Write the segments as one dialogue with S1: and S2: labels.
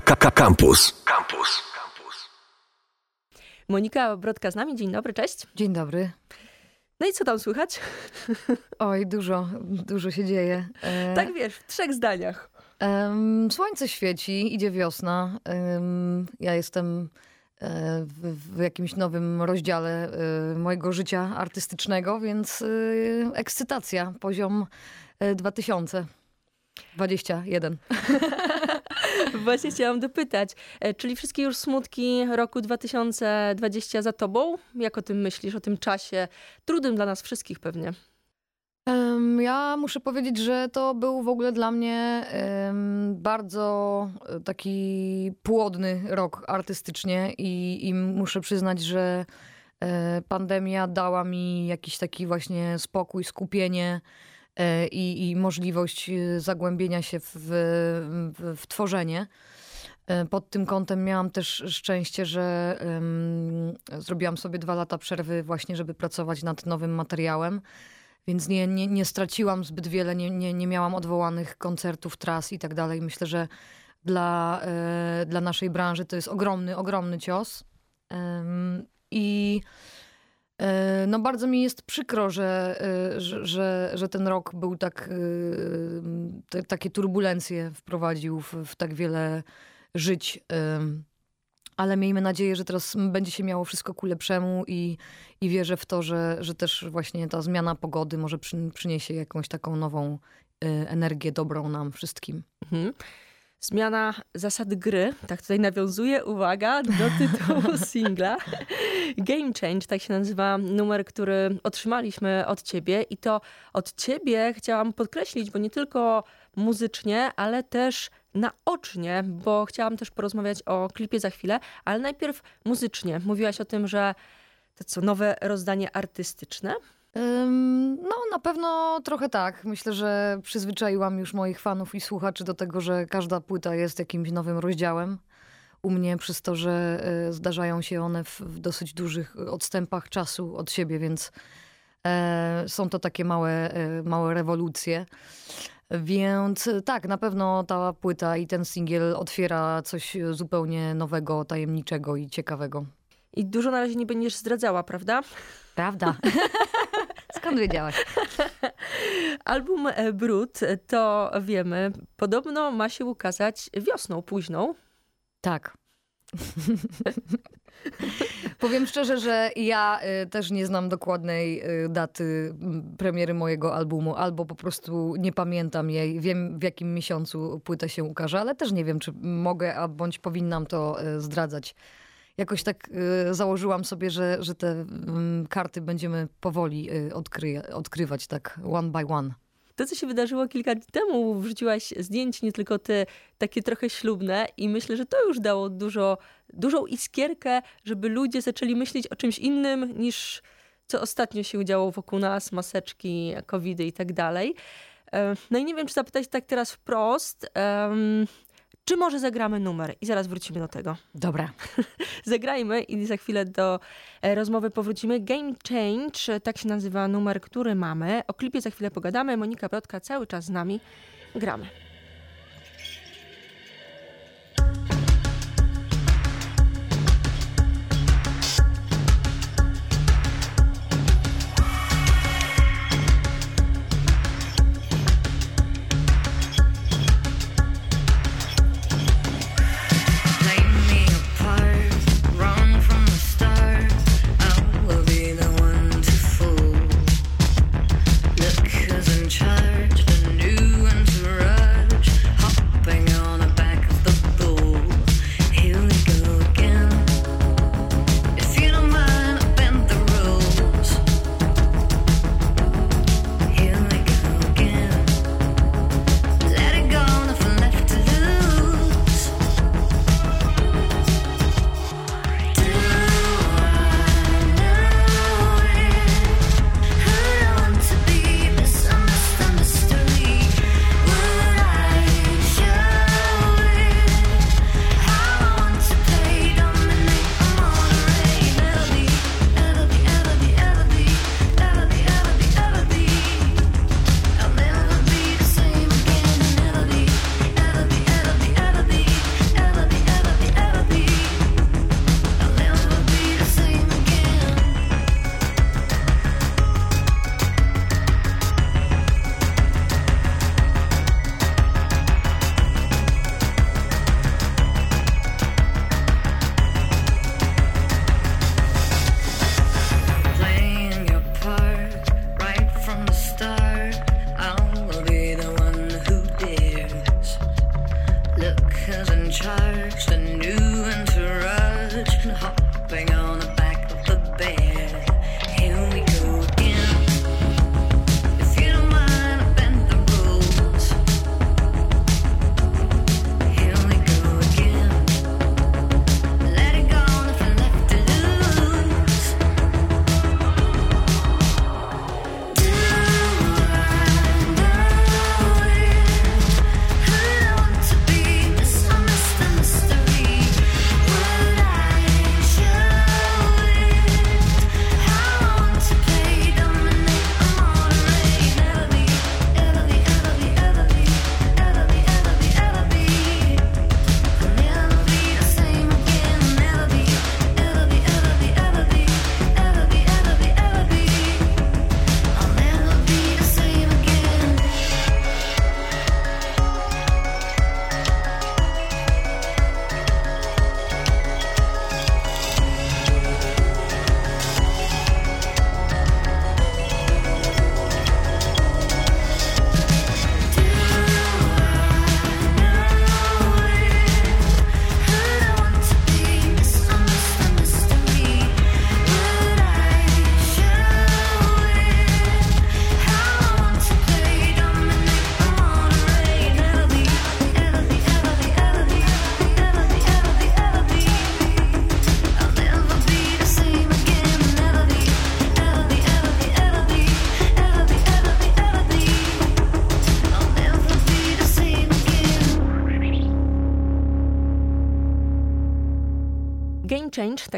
S1: Campus. Campus.
S2: Monika Brodka z nami. Dzień dobry, cześć.
S3: Dzień dobry.
S2: No i co tam słychać?
S3: Oj, dużo, dużo się dzieje.
S2: E... Tak wiesz, w trzech zdaniach.
S3: Um, słońce świeci, idzie wiosna. Um, ja jestem e, w, w, jakimś nowym rozdziale e, mojego życia artystycznego, więc e, ekscytacja, poziom 2021.
S2: Właśnie chciałam dopytać, czyli wszystkie już smutki roku 2020 za tobą? Jak o tym myślisz, o tym czasie? Trudnym dla nas wszystkich pewnie.
S3: Ja muszę powiedzieć, że to był w ogóle dla mnie bardzo e, taki płodny rok artystycznie i, i muszę przyznać, że e, pandemia dała mi jakiś taki właśnie spokój, skupienie e, i, i możliwość zagłębienia się w, w, w tworzenie. Pod tym kątem miałam też szczęście, że um, zrobiłam sobie dwa lata przerwy właśnie, żeby pracować nad nowym materiałem. Więc nie, nie, nie straciłam zbyt wiele, nie, nie, nie miałam odwołanych koncertów, tras i tak dalej. Myślę, że dla, e, dla naszej branży to jest ogromny, ogromny cios. I e, no bardzo mi jest przykro, że, e, że, że, że ten rok był tak, te, takie turbulencje wprowadził w, w tak wiele żyć ale miejmy nadzieję, że teraz będzie się miało wszystko ku lepszemu i, i wierzę w to, że, że też właśnie ta zmiana pogody może przy, przyniesie jakąś taką nową energię dobrą nam wszystkim. Mhm.
S2: Zmiana zasad gry, tak tutaj nawiązuje, uwaga, do tytułu singla. Game Change, tak się nazywa numer, który otrzymaliśmy od ciebie i to od ciebie chciałam podkreślić, bo nie tylko muzycznie, ale też naocznie, bo chciałam też porozmawiać o klipie za chwilę, ale najpierw muzycznie. Mówiłaś o tym, że to co, nowe rozdanie artystyczne?
S3: No, na pewno trochę tak. Myślę, że przyzwyczaiłam już moich fanów i słuchaczy do tego, że każda płyta jest jakimś nowym rozdziałem. U mnie przez to, że e, zdarzają się one w, w dosyć dużych odstępach czasu od siebie, więc e, są to takie małe, e, małe rewolucje. Więc tak, na pewno ta płyta i ten singiel otwiera coś zupełnie nowego, tajemniczego i ciekawego.
S2: I dużo na razie nie będziesz zdradzała, prawda?
S3: Prawda. Skąd wiedziałaś?
S2: Album e, Brud, to wiemy, podobno ma się ukazać wiosną późną.
S3: Tak. Powiem szczerze, że ja y, też nie znam dokładnej daty premiery mojego albumu, albo po prostu nie pamiętam jej. Wiem w jakim miesiącu płyta się ukaże, ale też nie wiem, czy mogę, a bądź powinnam to zdradzać. Jakoś tak założyłam sobie, że, że te karty będziemy powoli odkry odkrywać, tak one by one
S2: to, co się wydarzyło kilka dni temu, wrzuciłaś zdjęć nie tylko te takie trochę ślubne i myślę, że to już dało dużo, dużą iskierkę, żeby ludzie zaczęli myśleć o czymś innym niż co ostatnio się działo wokół nas, maseczki, covidy i tak dalej. E, no i nie wiem, czy zapytać tak teraz wprost, czy może zagramy numer? I zaraz wrócimy do tego.
S3: Dobra.
S2: Zagrajmy i za chwilę do e, rozmowy powrócimy. Game Change, tak się nazywa numer, który mamy. O klipie za chwilę pogadamy. Monika Brodka cały czas z nami. Gramy.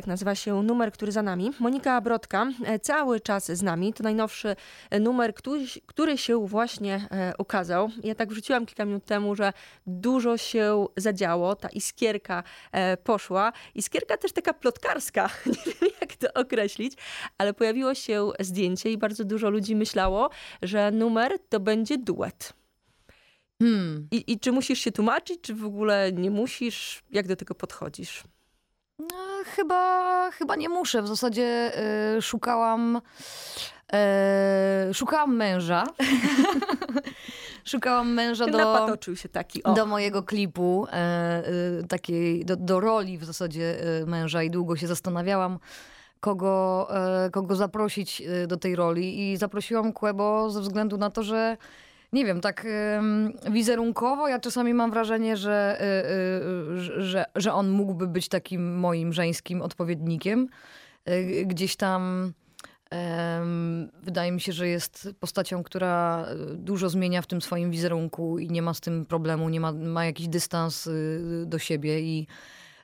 S2: Tak nazywa się numer, który za nami. Monika Brodka e, cały czas z nami. To najnowszy e, numer, który, który się właśnie e, ukazał. Ja tak wrzuciłam kilka minut temu, że dużo się zadziało. Ta iskierka poszła. Iskierka też taka plotkarska, nie wiem jak to określić, ale pojawiło się zdjęcie i bardzo dużo ludzi myślało, że numer to będzie duet. Hmm. I, I czy musisz się tłumaczyć, czy w ogóle nie musisz? Jak do tego podchodzisz?
S3: No, chyba, chyba nie muszę. W zasadzie y, szukałam. Y, szukałam męża. szukałam męża do, do mojego klipu, y, takiej, do, do roli w zasadzie męża i długo się zastanawiałam, kogo, kogo zaprosić do tej roli. I zaprosiłam Kłebo ze względu na to, że nie wiem, tak wizerunkowo ja czasami mam wrażenie, że, y, y, że, że on mógłby być takim moim żeńskim odpowiednikiem. Y, gdzieś tam wydaje mi się, że jest postacią, która dużo zmienia w tym swoim wizerunku i nie ma z tym problemu, nie ma, ma jakiś dystans do siebie i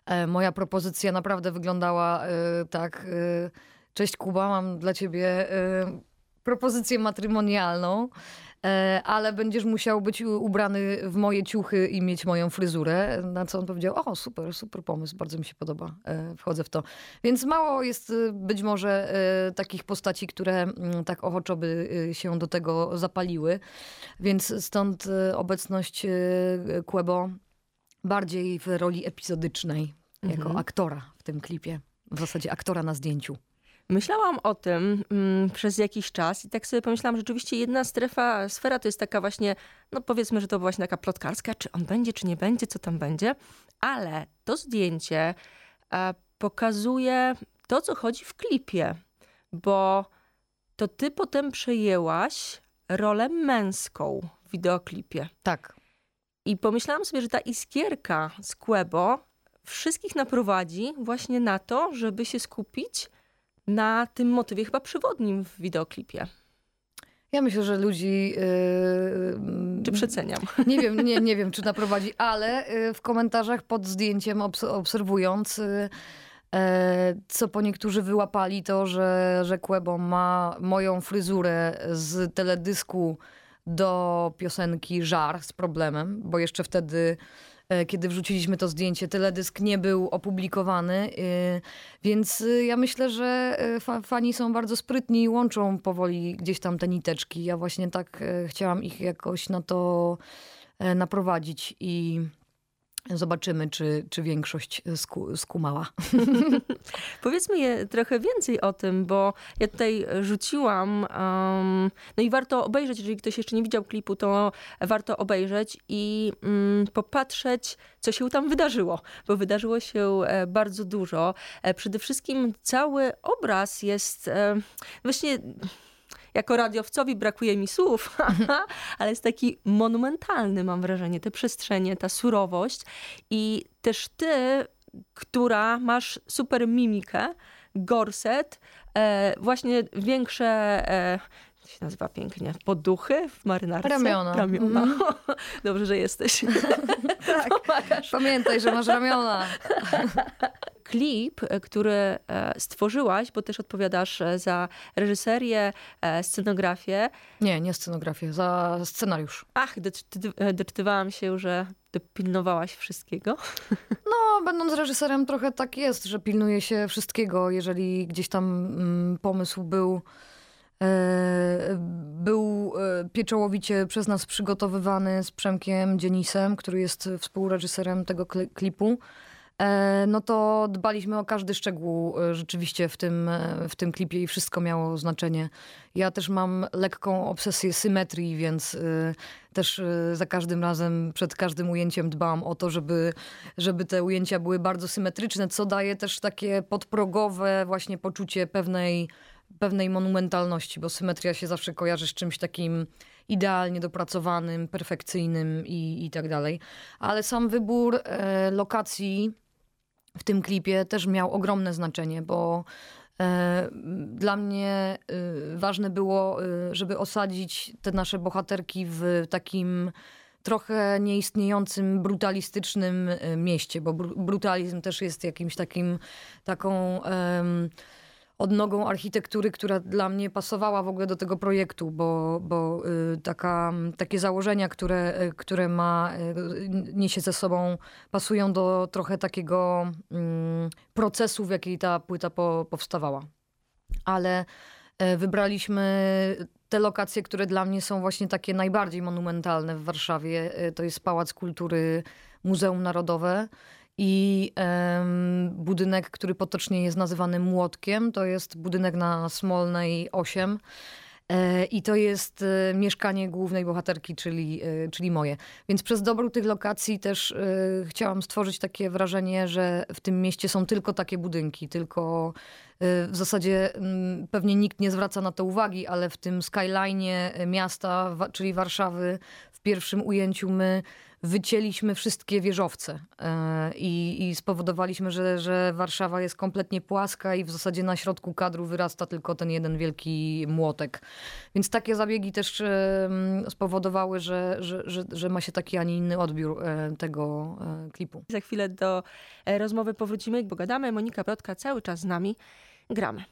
S3: e, moja propozycja naprawdę wyglądała tak. Cześć Kuba, mam dla ciebie propozycję matrymonialną. E, ale będziesz musiał być ubrany w moje ciuchy i mieć moją fryzurę. Na co on powiedział, o super, super pomysł, bardzo mi się podoba, e, wchodzę w to. Więc mało jest e, być może takich postaci, które mm, tak ochoczo by się do tego zapaliły. Więc stąd obecność Quebo bardziej w roli epizodycznej, jako mhm. aktora w tym klipie. W zasadzie aktora na zdjęciu.
S2: Myślałam o tym mm, przez jakiś czas i tak sobie pomyślałam, że rzeczywiście jedna strefa, sfera to jest taka właśnie, no powiedzmy, że to właśnie taka plotkarska, czy on będzie, czy nie będzie, co tam będzie, ale to zdjęcie e, pokazuje to, co chodzi w klipie, bo to ty potem przejęłaś rolę męską w wideoklipie.
S3: Tak.
S2: I pomyślałam sobie, że ta iskierka z Quebo wszystkich naprowadzi właśnie na to, żeby się skupić na tym motywie chyba przewodnim w wideoklipie.
S3: Ja myślę, że ludzi.
S2: Yy, czy przeceniam?
S3: Nie wiem, nie, nie wiem, czy naprowadzi, ale yy, w komentarzach pod zdjęciem obs obserwując. Yy, co po niektórzy wyłapali to, że, że Quebo ma moją fryzurę z teledysku do piosenki Żar z problemem, bo jeszcze wtedy E, kiedy wrzuciliśmy to zdjęcie. Teledysk nie był opublikowany, e, więc e, ja myślę, że fani są bardzo sprytni i łączą powoli gdzieś tam te niteczki. Ja właśnie tak chciałam ich jakoś na to naprowadzić i Zobaczymy, czy, czy większość sku, skumała.
S2: Powiedzmy je trochę więcej o tym, bo ja tutaj rzuciłam. Um, no i warto obejrzeć, jeżeli ktoś jeszcze nie widział klipu, to warto obejrzeć i um, popatrzeć, co się tam wydarzyło, bo wydarzyło się e, bardzo dużo. E, przede wszystkim cały obraz jest e, właśnie jako radiowcowi brakuje mi słów, ale jest taki monumentalny, mam wrażenie, te przestrzenie, ta surowość i też ty, która masz super mimikę, gorset, e, właśnie większe... E, się nazywa pięknie, poduchy w marynarce.
S3: Ramiona.
S2: Ramiona. Mm. Dobrze, że jesteś.
S3: tak. Pomagasz. Pamiętaj, że masz ramiona.
S2: Klip, e, który e, stworzyłaś, bo też odpowiadasz e, za reżyserię, scenografię.
S3: Nie, nie scenografię, za scenariusz.
S2: Ach, doczytywałam się, że pilnowałaś wszystkiego.
S3: No, będąc reżyserem trochę tak jest, że pilnuje się wszystkiego. Jeżeli gdzieś tam mm, pomysł był był pieczołowicie przez nas przygotowywany z Przemkiem Dzienisem, który jest współreżyserem tego klipu. E, no to dbaliśmy o każdy szczegół e, rzeczywiście w tym, e, w tym klipie i wszystko miało znaczenie. Ja też mam lekką obsesję symetrii, więc też za każdym razem, przed każdym ujęciem dbam o to, żeby, żeby te ujęcia były bardzo symetryczne, co daje też takie podprogowe właśnie poczucie pewnej, pewnej monumentalności, bo symetria się zawsze kojarzy z czymś takim idealnie dopracowanym, perfekcyjnym i, i tak dalej. Ale sam wybór e, lokacji w tym klipie też miał ogromne znaczenie, bo e, dla mnie e, ważne było, e, żeby osadzić te nasze bohaterki w takim trochę nieistniejącym, brutalistycznym mieście, bo brutalizm też jest jakimś takim, taką odnogą architektury, która dla mnie pasowała w ogóle do tego projektu, bo, bo y, taka, takie założenia, które, y, które ma, y, niesie ze sobą, pasują do trochę takiego mm, procesu, w jakiej ta płyta po, powstawała. Ale e, wybraliśmy te lokacje, które dla mnie są właśnie takie najbardziej monumentalne w Warszawie. E, to jest Pałac Kultury Muzeum Narodowe i um, budynek, który potocznie jest nazywany Młotkiem, to jest budynek na Smolnej 8. E, I to jest e, mieszkanie głównej bohaterki, czyli, e, czyli moje. Więc przez dobór tych lokacji też chciałam stworzyć takie wrażenie, że w tym mieście są tylko takie budynki, tylko w zasadzie mm, pewnie nikt nie zwraca na to uwagi, ale w tym skyline miasta, czyli Warszawy, w pierwszym ujęciu my wycięliśmy wszystkie wieżowce e, i, i spowodowaliśmy, że, że Warszawa jest kompletnie płaska i w zasadzie na środku kadru wyrasta tylko ten jeden wielki młotek. Więc takie zabiegi też spowodowały, że, że, że, że ma się taki, a nie inny odbiór e, tego e, klipu.
S2: Za chwilę do rozmowy powrócimy, bo gadamy. Monika Brodka cały czas z nami. Gramy.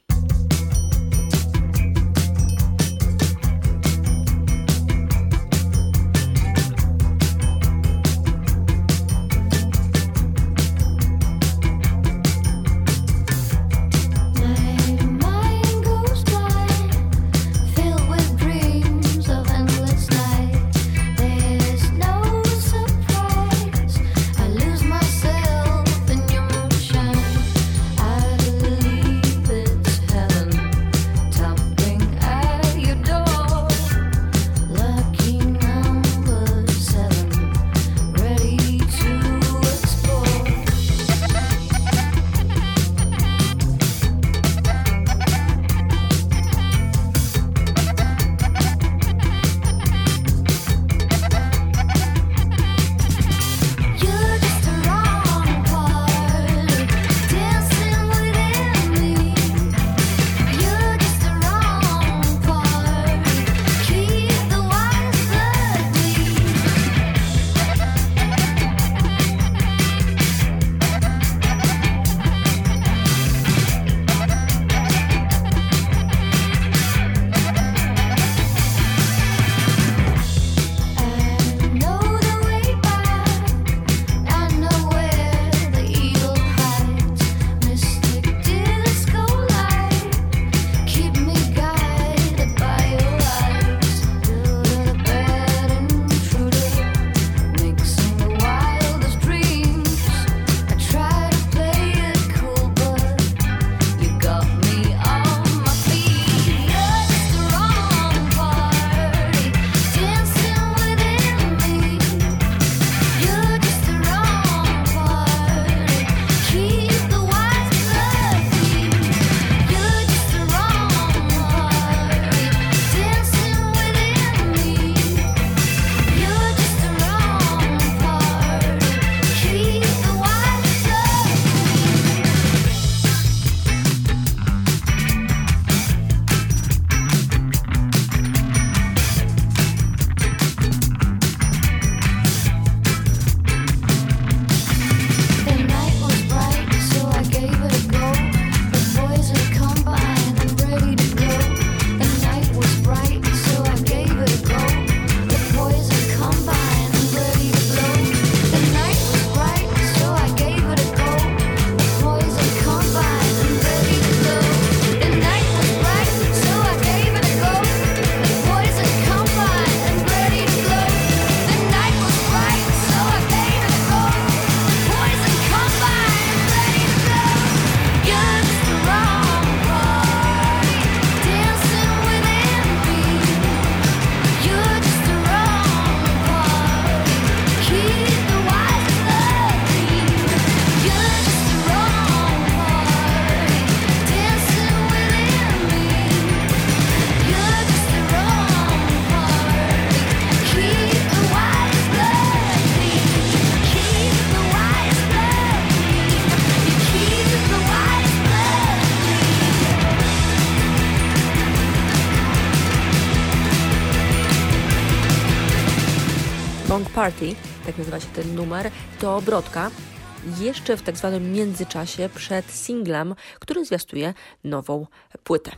S2: Party, tak nazywa się ten numer, to Brodka jeszcze w tak zwanym międzyczasie przed singlem, który zwiastuje nową płytę.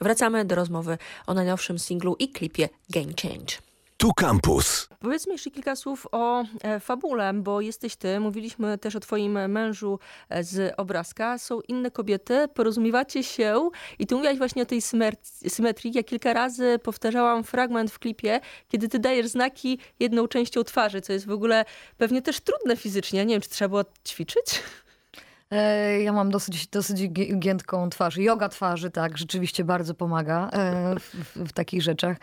S2: Wracamy do rozmowy o najnowszym singlu i klipie Game Change. Tu Campus. Powiedzmy jeszcze kilka słów o e, fabule, bo jesteś ty, mówiliśmy też o twoim mężu e, z obrazka. Są inne kobiety, porozumiewacie się i tu mówiłaś właśnie o tej symetrii. Ja kilka razy powtarzałam fragment w klipie, kiedy ty dajesz znaki jedną częścią twarzy, co jest w ogóle pewnie też trudne fizycznie. Nie wiem, czy trzeba było ćwiczyć?
S3: E, ja mam dosyć, dosyć giętką twarz. Yoga twarzy, tak, rzeczywiście bardzo pomaga e, w, w, takich rzeczach.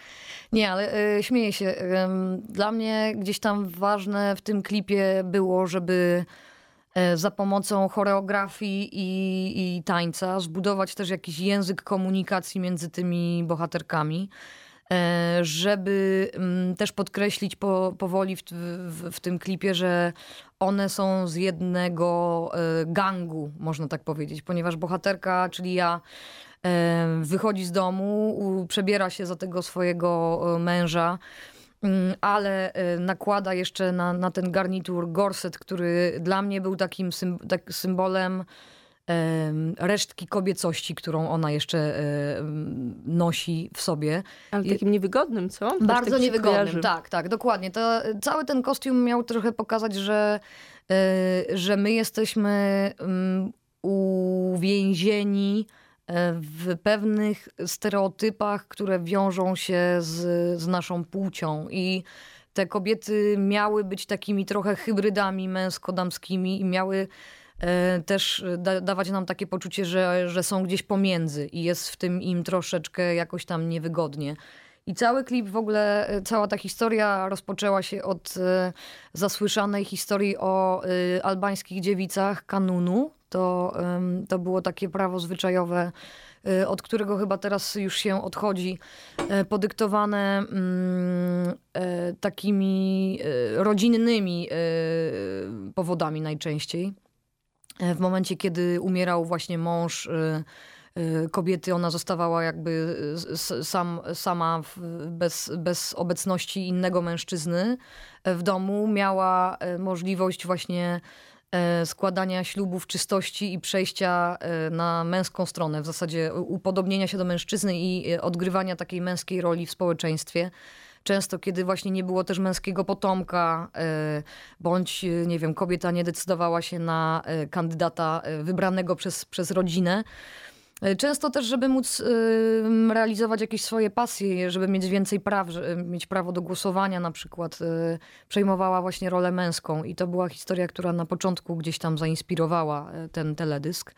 S3: Nie, ale e, śmieję się. Dla mnie gdzieś tam ważne w tym klipie było, żeby za pomocą choreografii i, i tańca zbudować też jakiś język komunikacji między tymi bohaterkami. E, żeby mm, też podkreślić po, powoli w, w, w, tym klipie, że one są z jednego e, gangu, można tak powiedzieć, ponieważ bohaterka, czyli ja, e, wychodzi z domu, przebiera się za tego swojego męża mm, ale nakłada jeszcze na, na ten garnitur gorset, który dla mnie był takim tak symbolem resztki kobiecości, którą ona jeszcze nosi w sobie.
S2: Ale takim niewygodnym, co?
S3: Bardzo tak niewygodnym, tak, tak, dokładnie. To, cały ten kostium miał trochę pokazać, że, e, że my jesteśmy uwięzieni e, w pewnych stereotypach, które wiążą się z, z naszą płcią i te kobiety miały być takimi trochę hybrydami męsko-damskimi i miały E, też da, dawać nam takie poczucie, że, że są gdzieś pomiędzy i jest w tym im troszeczkę jakoś tam niewygodnie. I cały klip, w ogóle e, cała ta historia rozpoczęła się od e, zasłyszanej historii o albańskich dziewicach kanunu. To, to było takie prawo zwyczajowe, od którego chyba teraz już się odchodzi, podyktowane mm, takimi rodzinnymi powodami najczęściej. E, w momencie, kiedy umierał właśnie mąż e, e, kobiety, ona zostawała jakby sam, sama bez, bez obecności innego mężczyzny w domu. Miała możliwość właśnie składania ślubów czystości i przejścia na męską stronę, w zasadzie upodobnienia się do mężczyzny i odgrywania takiej męskiej roli w społeczeństwie często kiedy właśnie nie było też męskiego potomka, e, bądź, e, nie wiem, kobieta nie decydowała się na e, kandydata wybranego przez, przez rodzinę. Często też, żeby móc realizować jakieś swoje pasje, żeby mieć więcej praw, mieć prawo do głosowania na przykład, przejmowała właśnie rolę męską. I to była historia, która na początku gdzieś tam zainspirowała ten teledysk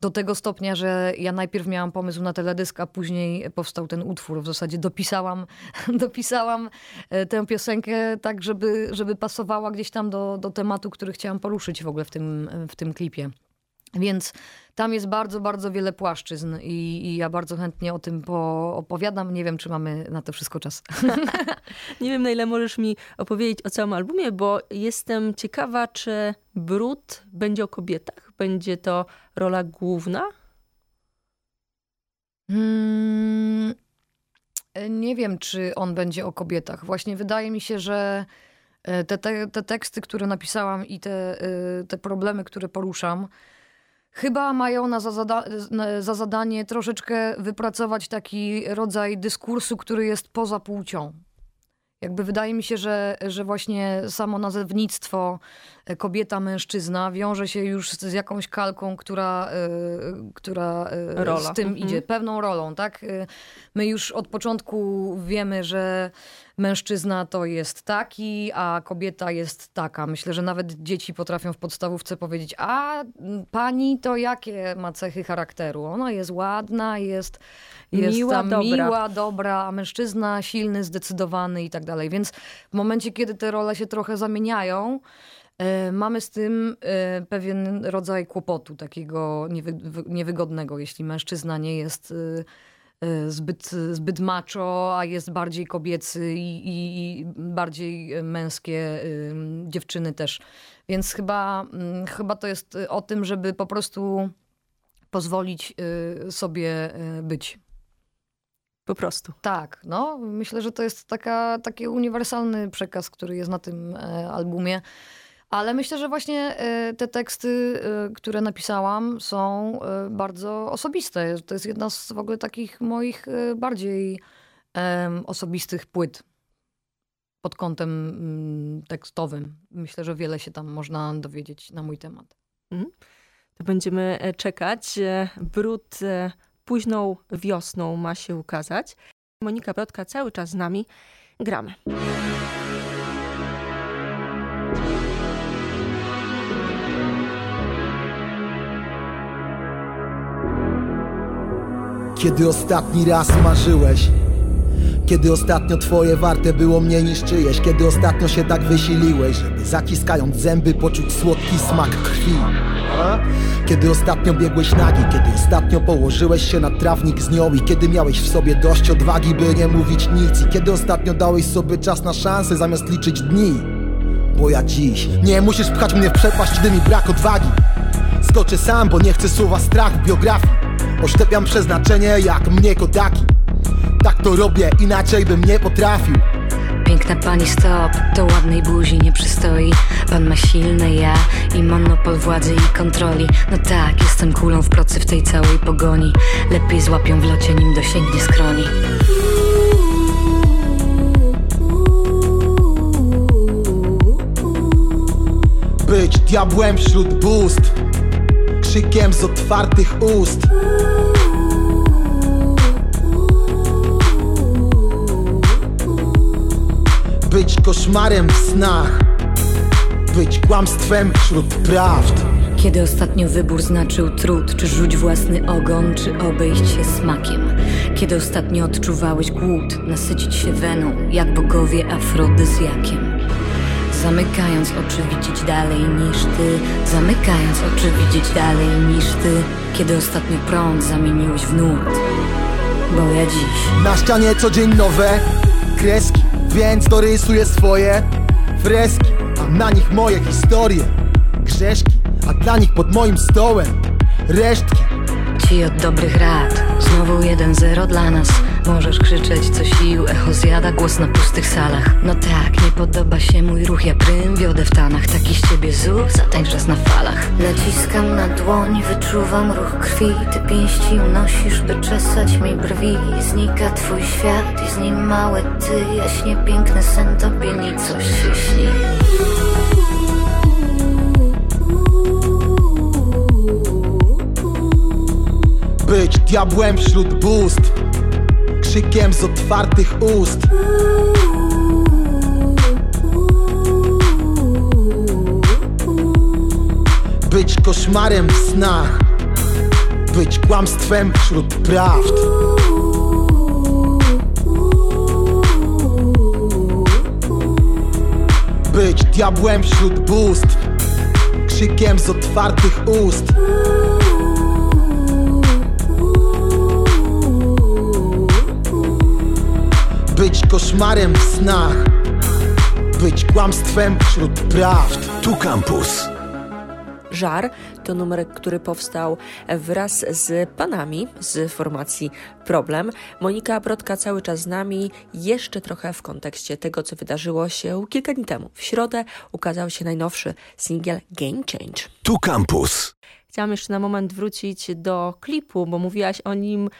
S3: do tego stopnia, że ja najpierw miałam pomysł na teledysk, a później powstał ten utwór. W zasadzie dopisałam, dopisałam e, tę piosenkę tak, żeby, żeby pasowała gdzieś tam do, do tematu, który chciałam poruszyć w ogóle w tym, w tym klipie. Więc tam jest bardzo, bardzo wiele płaszczyzn i, i, ja bardzo chętnie o tym opowiadam. Nie wiem, czy mamy na to wszystko czas.
S2: Nie wiem, na ile możesz mi opowiedzieć o całym albumie, bo jestem ciekawa, czy Brud będzie o kobietach? Będzie to rola główna?
S3: Hmm, nie wiem, czy on będzie o kobietach. Właśnie wydaje mi się, że e, te, te, te teksty, które napisałam i te, e, te problemy, które poruszam, chyba mają na za, zada za zadanie troszeczkę wypracować taki rodzaj dyskursu, który jest poza płcią. Jakby wydaje mi się, że, że właśnie samo nazewnictwo e, kobieta, mężczyzna wiąże się już z jakąś kalką, która, y, która y, z tym mhm. idzie, pewną rolą, tak? My już od początku wiemy, że mężczyzna to jest taki, a kobieta jest taka. Myślę, że nawet dzieci potrafią w podstawówce powiedzieć, a pani to jakie ma cechy charakteru? Ona jest ładna, jest, jest miła, dobra. miła, dobra, a mężczyzna silny, zdecydowany i tak dalej. Więc w momencie, kiedy te role się trochę zamieniają, e, Mamy z tym e, pewien rodzaj kłopotu, takiego niewy, niewygodnego, jeśli mężczyzna nie jest e, zbyt, zbyt macho, a jest bardziej kobiecy i, i, i bardziej męskie y, dziewczyny też. Więc chyba, mm, chyba to jest o tym, żeby po prostu pozwolić y, sobie być.
S2: po prostu.
S3: Tak, no myślę, że to jest taka, taki uniwersalny przekaz, który jest na tym e, albumie. Ale myślę, że właśnie e, te teksty, e, które napisałam, są e, bardzo osobiste. To jest jedna z w ogóle takich moich bardziej osobistych płyt pod kątem mm, tekstowym. Myślę, że wiele się tam można dowiedzieć na mój temat.
S2: To będziemy e, czekać. E, Brud e, późną wiosną ma się ukazać. Monika Brodka cały czas z nami. Gramy.
S1: Kiedy ostatni raz marzyłeś? Kiedy ostatnio twoje warte było mniej niż czyjeś? Kiedy ostatnio się tak wysiliłeś, żeby zaciskając zęby poczuć słodki smak krwi? Kiedy ostatnio biegłeś nagi? Kiedy ostatnio położyłeś się na trawnik z nią? I kiedy miałeś w sobie dość odwagi, by nie mówić nic? I kiedy ostatnio dałeś sobie czas na szansę zamiast liczyć dni? Bo ja dziś nie musisz pchać mnie w przepaść, gdy mi brak odwagi Skoczę sam, bo nie chcę słowa strach w biografii Oślepiam przeznaczenie jak mnie kodaki Tak to robię, inaczej bym nie potrafił.
S4: Piękna pani stop, to ładnej buzi nie przystoi. Pan ma silne ja i monopol władzy i kontroli. No tak, jestem kulą w procy w tej całej pogoni. Lepiej złapią w locie, nim dosięgnie skroni.
S1: Być diabłem wśród bóstw Krzykiem z otwartych ust. Być koszmarem w snach. Być kłamstwem wśród prawd.
S4: Kiedy ostatnio wybór znaczył trud Czy rzuć własny ogon, czy obejść się smakiem? Kiedy ostatnio odczuwałeś głód Nasycić się weną, jak bogowie afrodyzjakiem Zamykając oczy widzieć dalej niż ty. Zamykając oczy widzieć dalej niż ty. Kiedy ostatnio prąd zamieniłeś w nurt. Bo ja dziś.
S1: Na ścianie co dzień nowe kreski Więc dorysuję swoje freski. A na nich moje historie Grzeszki, a dla nich pod moim stołem Resztki.
S4: Ci od dobrych rad Znowu 1-0 dla nas Możesz krzyczeć co sił Echo zjada głos na pustych salach. No tak, nie podoba się mój ruch Ja prym wiodę w tanach. Taki z ciebie zuch, zatańcz raz na falach. Naciskam na dłoń, wyczuwam ruch krwi. Ty pięści unosisz, by czesać mi brwi. Znika twój świat i z nim małe ty. Jaśnie piękny sen, tobie nicość się śni.
S1: Być diabłem wśród bóstw Krzykiem z otwartych ust. Być koszmarem w snach. Być kłamstwem wśród prawd. Być diabłem wśród bóstw. Krzykiem z otwartych ust koszmarem w snach Być kłamstwem wśród prawd
S5: Tu Campus.
S2: Żar to numer, który powstał wraz z panami z formacji Problem. Monika Brodka cały czas z nami, jeszcze trochę w kontekście tego, co wydarzyło się kilka dni temu. W środę ukazał się najnowszy singiel Game Change.
S5: Tu Campus.
S2: Chciałam jeszcze na moment wrócić do klipu, bo mówiłaś o nim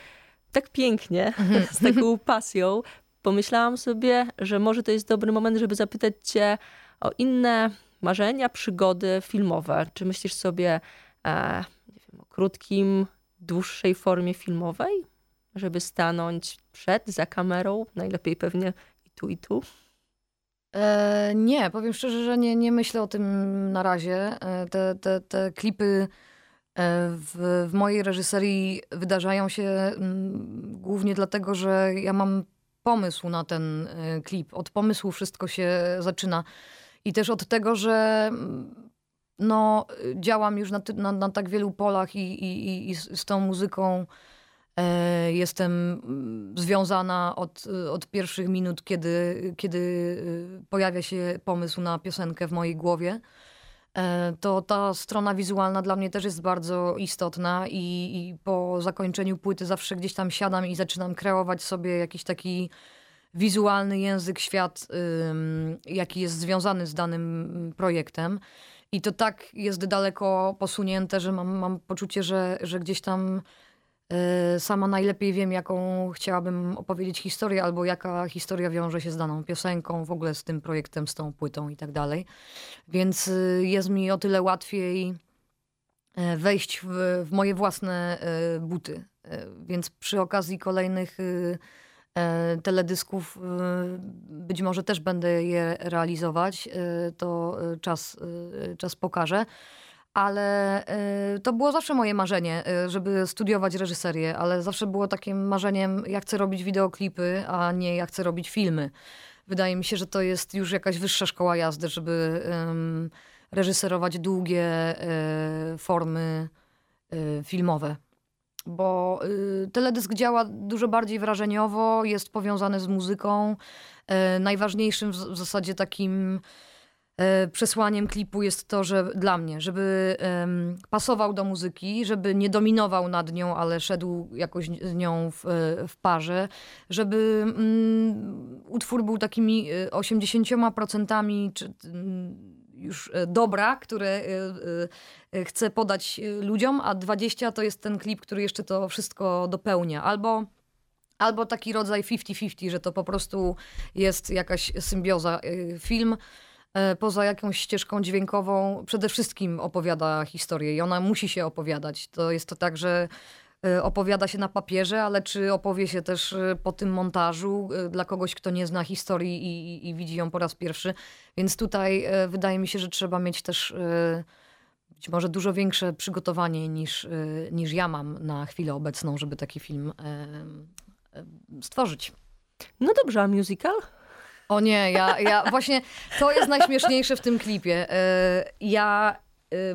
S2: tak pięknie, z taką pasją. Pomyślałam sobie, że może to jest dobry moment, żeby zapytać Cię o inne marzenia, przygody filmowe. Czy myślisz sobie e, wiem, o krótkim, dłuższej formie filmowej, żeby stanąć przed, za kamerą, najlepiej pewnie i tu, i tu?
S3: E, nie, powiem szczerze, że nie, nie myślę o tym na razie. E, te, te, te klipy e, w, w mojej reżyserii wydarzają się mm, głównie dlatego, że ja mam pomysł na ten e, klip. Od pomysłu wszystko się zaczyna. I też od tego, że mm, no, działam już na, na, na tak wielu polach i, i, i- z, tą muzyką e, jestem mm, związana od, od pierwszych minut, kiedy, kiedy e, pojawia się pomysł na piosenkę w mojej głowie. E, to ta strona wizualna dla mnie też jest bardzo istotna i, i po zakończeniu płyty zawsze gdzieś tam siadam i zaczynam kreować sobie jakiś taki wizualny język, świat, jaki jest związany z danym projektem. I to tak jest daleko posunięte, że mam, mam poczucie, że, że gdzieś tam sama najlepiej wiem, jaką chciałabym opowiedzieć historię, albo jaka historia wiąże się z daną piosenką, w ogóle z tym projektem, z tą płytą i tak dalej. Więc y, jest mi o tyle łatwiej y, wejść w, w moje własne buty. Więc przy okazji kolejnych E, teledysków e, być może też będę je realizować, e, to czas, czas pokaże. Ale to było zawsze moje marzenie, żeby studiować reżyserię, ale zawsze było takim marzeniem, ja chcę robić wideoklipy, a nie ja chcę robić filmy. Wydaje mi się, że to jest już jakaś wyższa szkoła jazdy, żeby reżyserować długie formy filmowe bo y, teledysk działa dużo bardziej wrażeniowo, jest powiązany z muzyką. E, najważniejszym w, w zasadzie takim przesłaniem klipu jest to, że dla mnie, żeby pasował do muzyki, żeby nie dominował nad nią, ale szedł jakoś z nią w, w parze, żeby mm, utwór był takimi 80% y, czy mm, już e, dobra, które e, e, chcę podać ludziom, a 20 to jest ten klip, który jeszcze to wszystko dopełnia. Albo albo taki rodzaj 50-50, że to po prostu jest jakaś symbioza. Film poza jakąś ścieżką dźwiękową przede wszystkim opowiada historię i ona musi się opowiadać. To jest to tak, że Y, opowiada się na papierze, ale czy opowie się też y, po tym montażu dla kogoś, kto nie zna historii i, i, i widzi ją po raz pierwszy. Więc tutaj wydaje mi się, że trzeba mieć też być może dużo większe przygotowanie niż, niż ja mam na chwilę obecną, żeby taki film stworzyć.
S2: No dobrze, a musical?
S3: O nie, ja, ja właśnie to jest najśmieszniejsze w tym klipie. Ja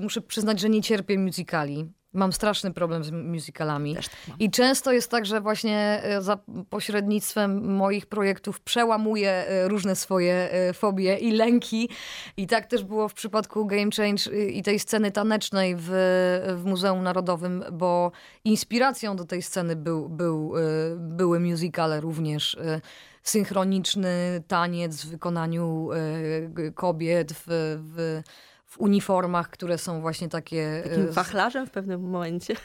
S3: muszę przyznać, że nie cierpię musicali. Mam straszny problem z musicalami. Tak I często jest tak, że właśnie e, za pośrednictwem moich projektów przełamuję e, różne swoje e, fobie i lęki. I tak też było w przypadku Game Change i tej sceny tanecznej w, w Muzeum Narodowym, bo inspiracją do tej sceny był, był, były musicale również synchroniczny taniec w wykonaniu kobiet w, w w uniformach, które są właśnie takie...
S2: Takim e, wachlarzem w pewnym momencie.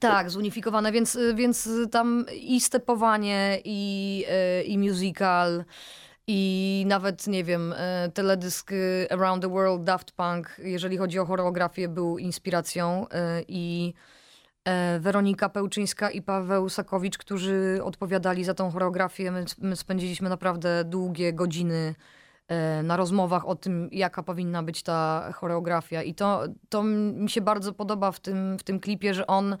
S3: Tak, zunifikowane, więc, więc tam i stepowanie, i, e, i musical, i nawet, nie wiem, e, teledysk Around the World Daft Punk, jeżeli chodzi o choreografię, był inspiracją i Weronika Pełczyńska i Paweł Sakowicz, którzy odpowiadali za tą choreografię. My, my spędziliśmy naprawdę długie godziny E, na rozmowach o tym, jaka powinna być ta choreografia. I to, to mi się bardzo podoba w tym, w tym klipie, że on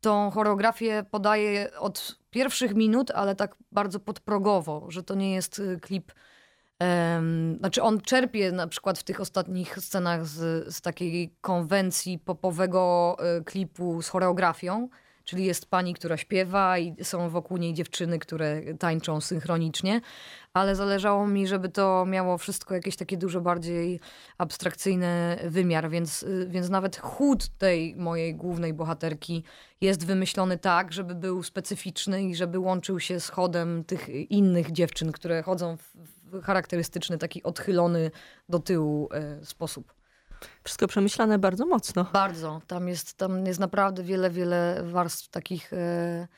S3: tą choreografię podaje od pierwszych minut, ale tak bardzo podprogowo, że to nie jest y, klip. Znaczy, on czerpie na przykład w tych ostatnich scenach z, z takiej konwencji popowego y, klipu z choreografią, czyli jest pani, która śpiewa i są wokół niej dziewczyny, które tańczą synchronicznie, ale zależało mi, żeby to miało wszystko jakieś takie dużo bardziej abstrakcyjny wymiar, więc, więc nawet chód tej mojej głównej bohaterki jest wymyślony tak, żeby był specyficzny i żeby łączył się z chodem tych innych dziewczyn, które chodzą w, charakterystyczny, taki odchylony do tyłu e, sposób.
S2: Wszystko przemyślane bardzo mocno.
S3: Bardzo. Tam jest, tam jest naprawdę wiele, wiele warstw takich. E,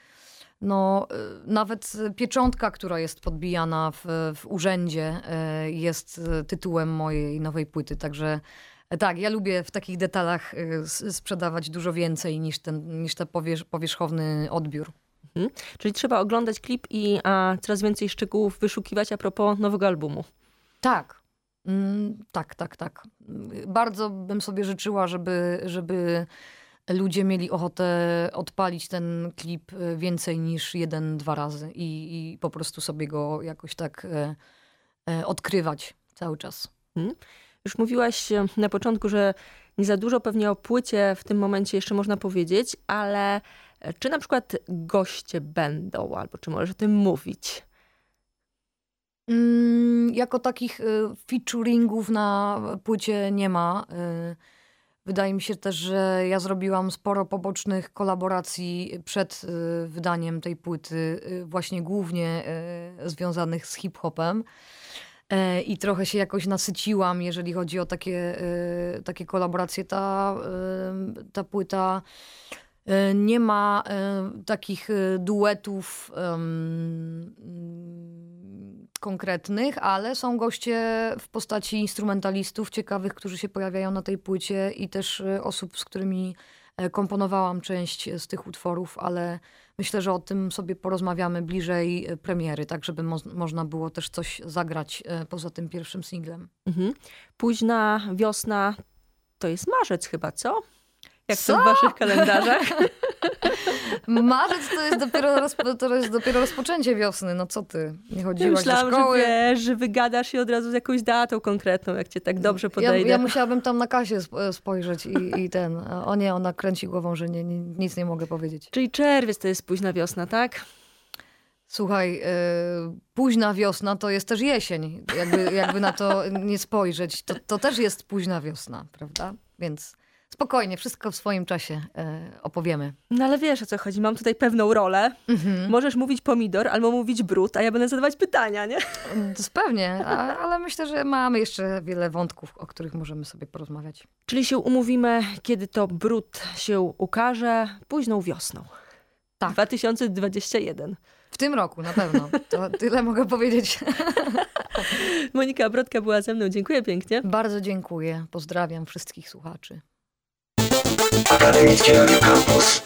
S3: no, e, nawet pieczątka, która jest podbijana w, w urzędzie, e, jest tytułem mojej nowej płyty. Także tak, ja lubię w takich detalach sprzedawać dużo więcej niż ten, niż ten powierz, powierzchowny odbiór.
S2: Mhm. Czyli trzeba oglądać klip i a, coraz więcej szczegółów wyszukiwać a propos nowego albumu.
S3: Tak, tak, tak, tak. Bardzo bym sobie życzyła, żeby, żeby ludzie mieli ochotę odpalić ten klip e, więcej niż jeden, dwa razy i, i po prostu sobie go jakoś tak e, e, odkrywać cały czas. Hmm.
S2: Już mówiłaś na początku, że nie za dużo pewnie o płycie w tym momencie jeszcze można powiedzieć, ale czy na przykład goście będą, albo czy możesz o tym mówić?
S3: Mm, jako takich y, featuringów na płycie nie ma. Y, wydaje mi się też, że ja zrobiłam sporo pobocznych kolaboracji przed y, wydaniem tej płyty, właśnie głównie związanych z hip-hopem. E, I trochę się jakoś nasyciłam, jeżeli chodzi o takie, takie kolaboracje. Ta, ta płyta nie ma takich duetów konkretnych, ale są goście w postaci instrumentalistów ciekawych, którzy się pojawiają na tej płycie i też y, osób, z którymi e, komponowałam część z tych utworów, ale myślę, że o tym sobie porozmawiamy bliżej e, premiery, tak żeby mo można było też coś zagrać e, poza tym pierwszym singlem.
S2: Mhm. Późna wiosna to jest marzec chyba, co? Jak
S3: Co?
S2: to w waszych kalendarzach?
S3: Marzec to jest dopiero, rozpo, to jest dopiero rozpoczęcie wiosny, no co ty, nie
S2: Ja
S3: chodziłaś
S2: myślałam,
S3: do
S2: że
S3: szkoły.
S2: wiesz, że wygadasz się od razu z jakąś datą konkretną, jak cię tak dobrze
S3: Ja,
S2: podejdę.
S3: ja musiałabym tam na kasie sp- spojrzeć i, i ten. O nie, ona kręci głową, że nie, nie, nic nie mogę powiedzieć.
S2: Czyli czerwiec to jest późna wiosna, tak?
S3: Słuchaj, y, późna wiosna to jest też jesień. Jakby, jakby na to nie spojrzeć, to, to też jest późna wiosna, prawda? Więc spokojnie, wszystko w swoim czasie y, opowiemy.
S2: No ale wiesz o co chodzi, mam tutaj pewną rolę.
S3: Mhm.
S2: Możesz mówić pomidor albo mówić brud, a ja będę zadawać pytania, nie?
S3: To Pewnie, a, ale myślę, że mamy jeszcze wiele wątków, o których możemy sobie porozmawiać.
S2: Czyli się umówimy, kiedy to brud się ukaże, późną wiosną.
S3: Tak.
S2: 2021.
S3: W tym roku na pewno. To tyle mogę powiedzieć.
S2: Monika Brodka była ze mną, dziękuję pięknie.
S3: Bardzo dziękuję. Pozdrawiam wszystkich słuchaczy.
S5: Academickiego Campus.